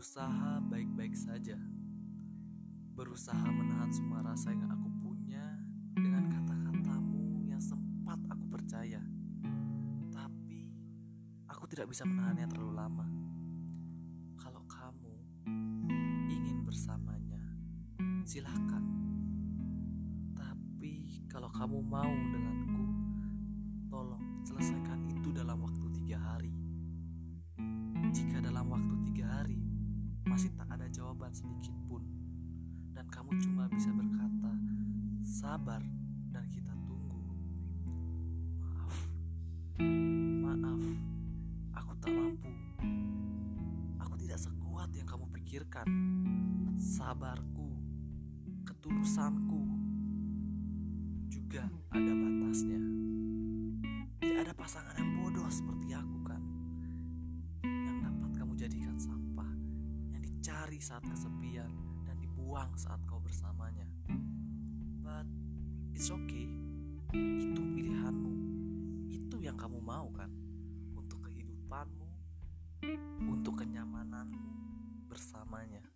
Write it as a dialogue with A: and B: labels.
A: berusaha baik-baik saja. Berusaha menahan semua rasa yang aku punya dengan kata-katamu yang sempat aku percaya. Tapi aku tidak bisa menahannya terlalu lama. Kalau kamu ingin bersamanya, silahkan. Tapi kalau kamu mau denganku, tolong selesaikan itu dalam waktu tiga hari. Jika dalam waktu masih tak ada jawaban sedikit pun, dan kamu cuma bisa berkata sabar dan kita tunggu. Maaf, maaf, aku tak mampu. Aku tidak sekuat yang kamu pikirkan. Sabarku, ketulusanku juga ada batasnya. Tidak ada pasangan yang bodoh seperti dicari saat kesepian Dan dibuang saat kau bersamanya. But it's okay. Itu pilihanmu. Itu yang kamu mau kan? Untuk kehidupanmu Untuk kenyamananmu Bersamanya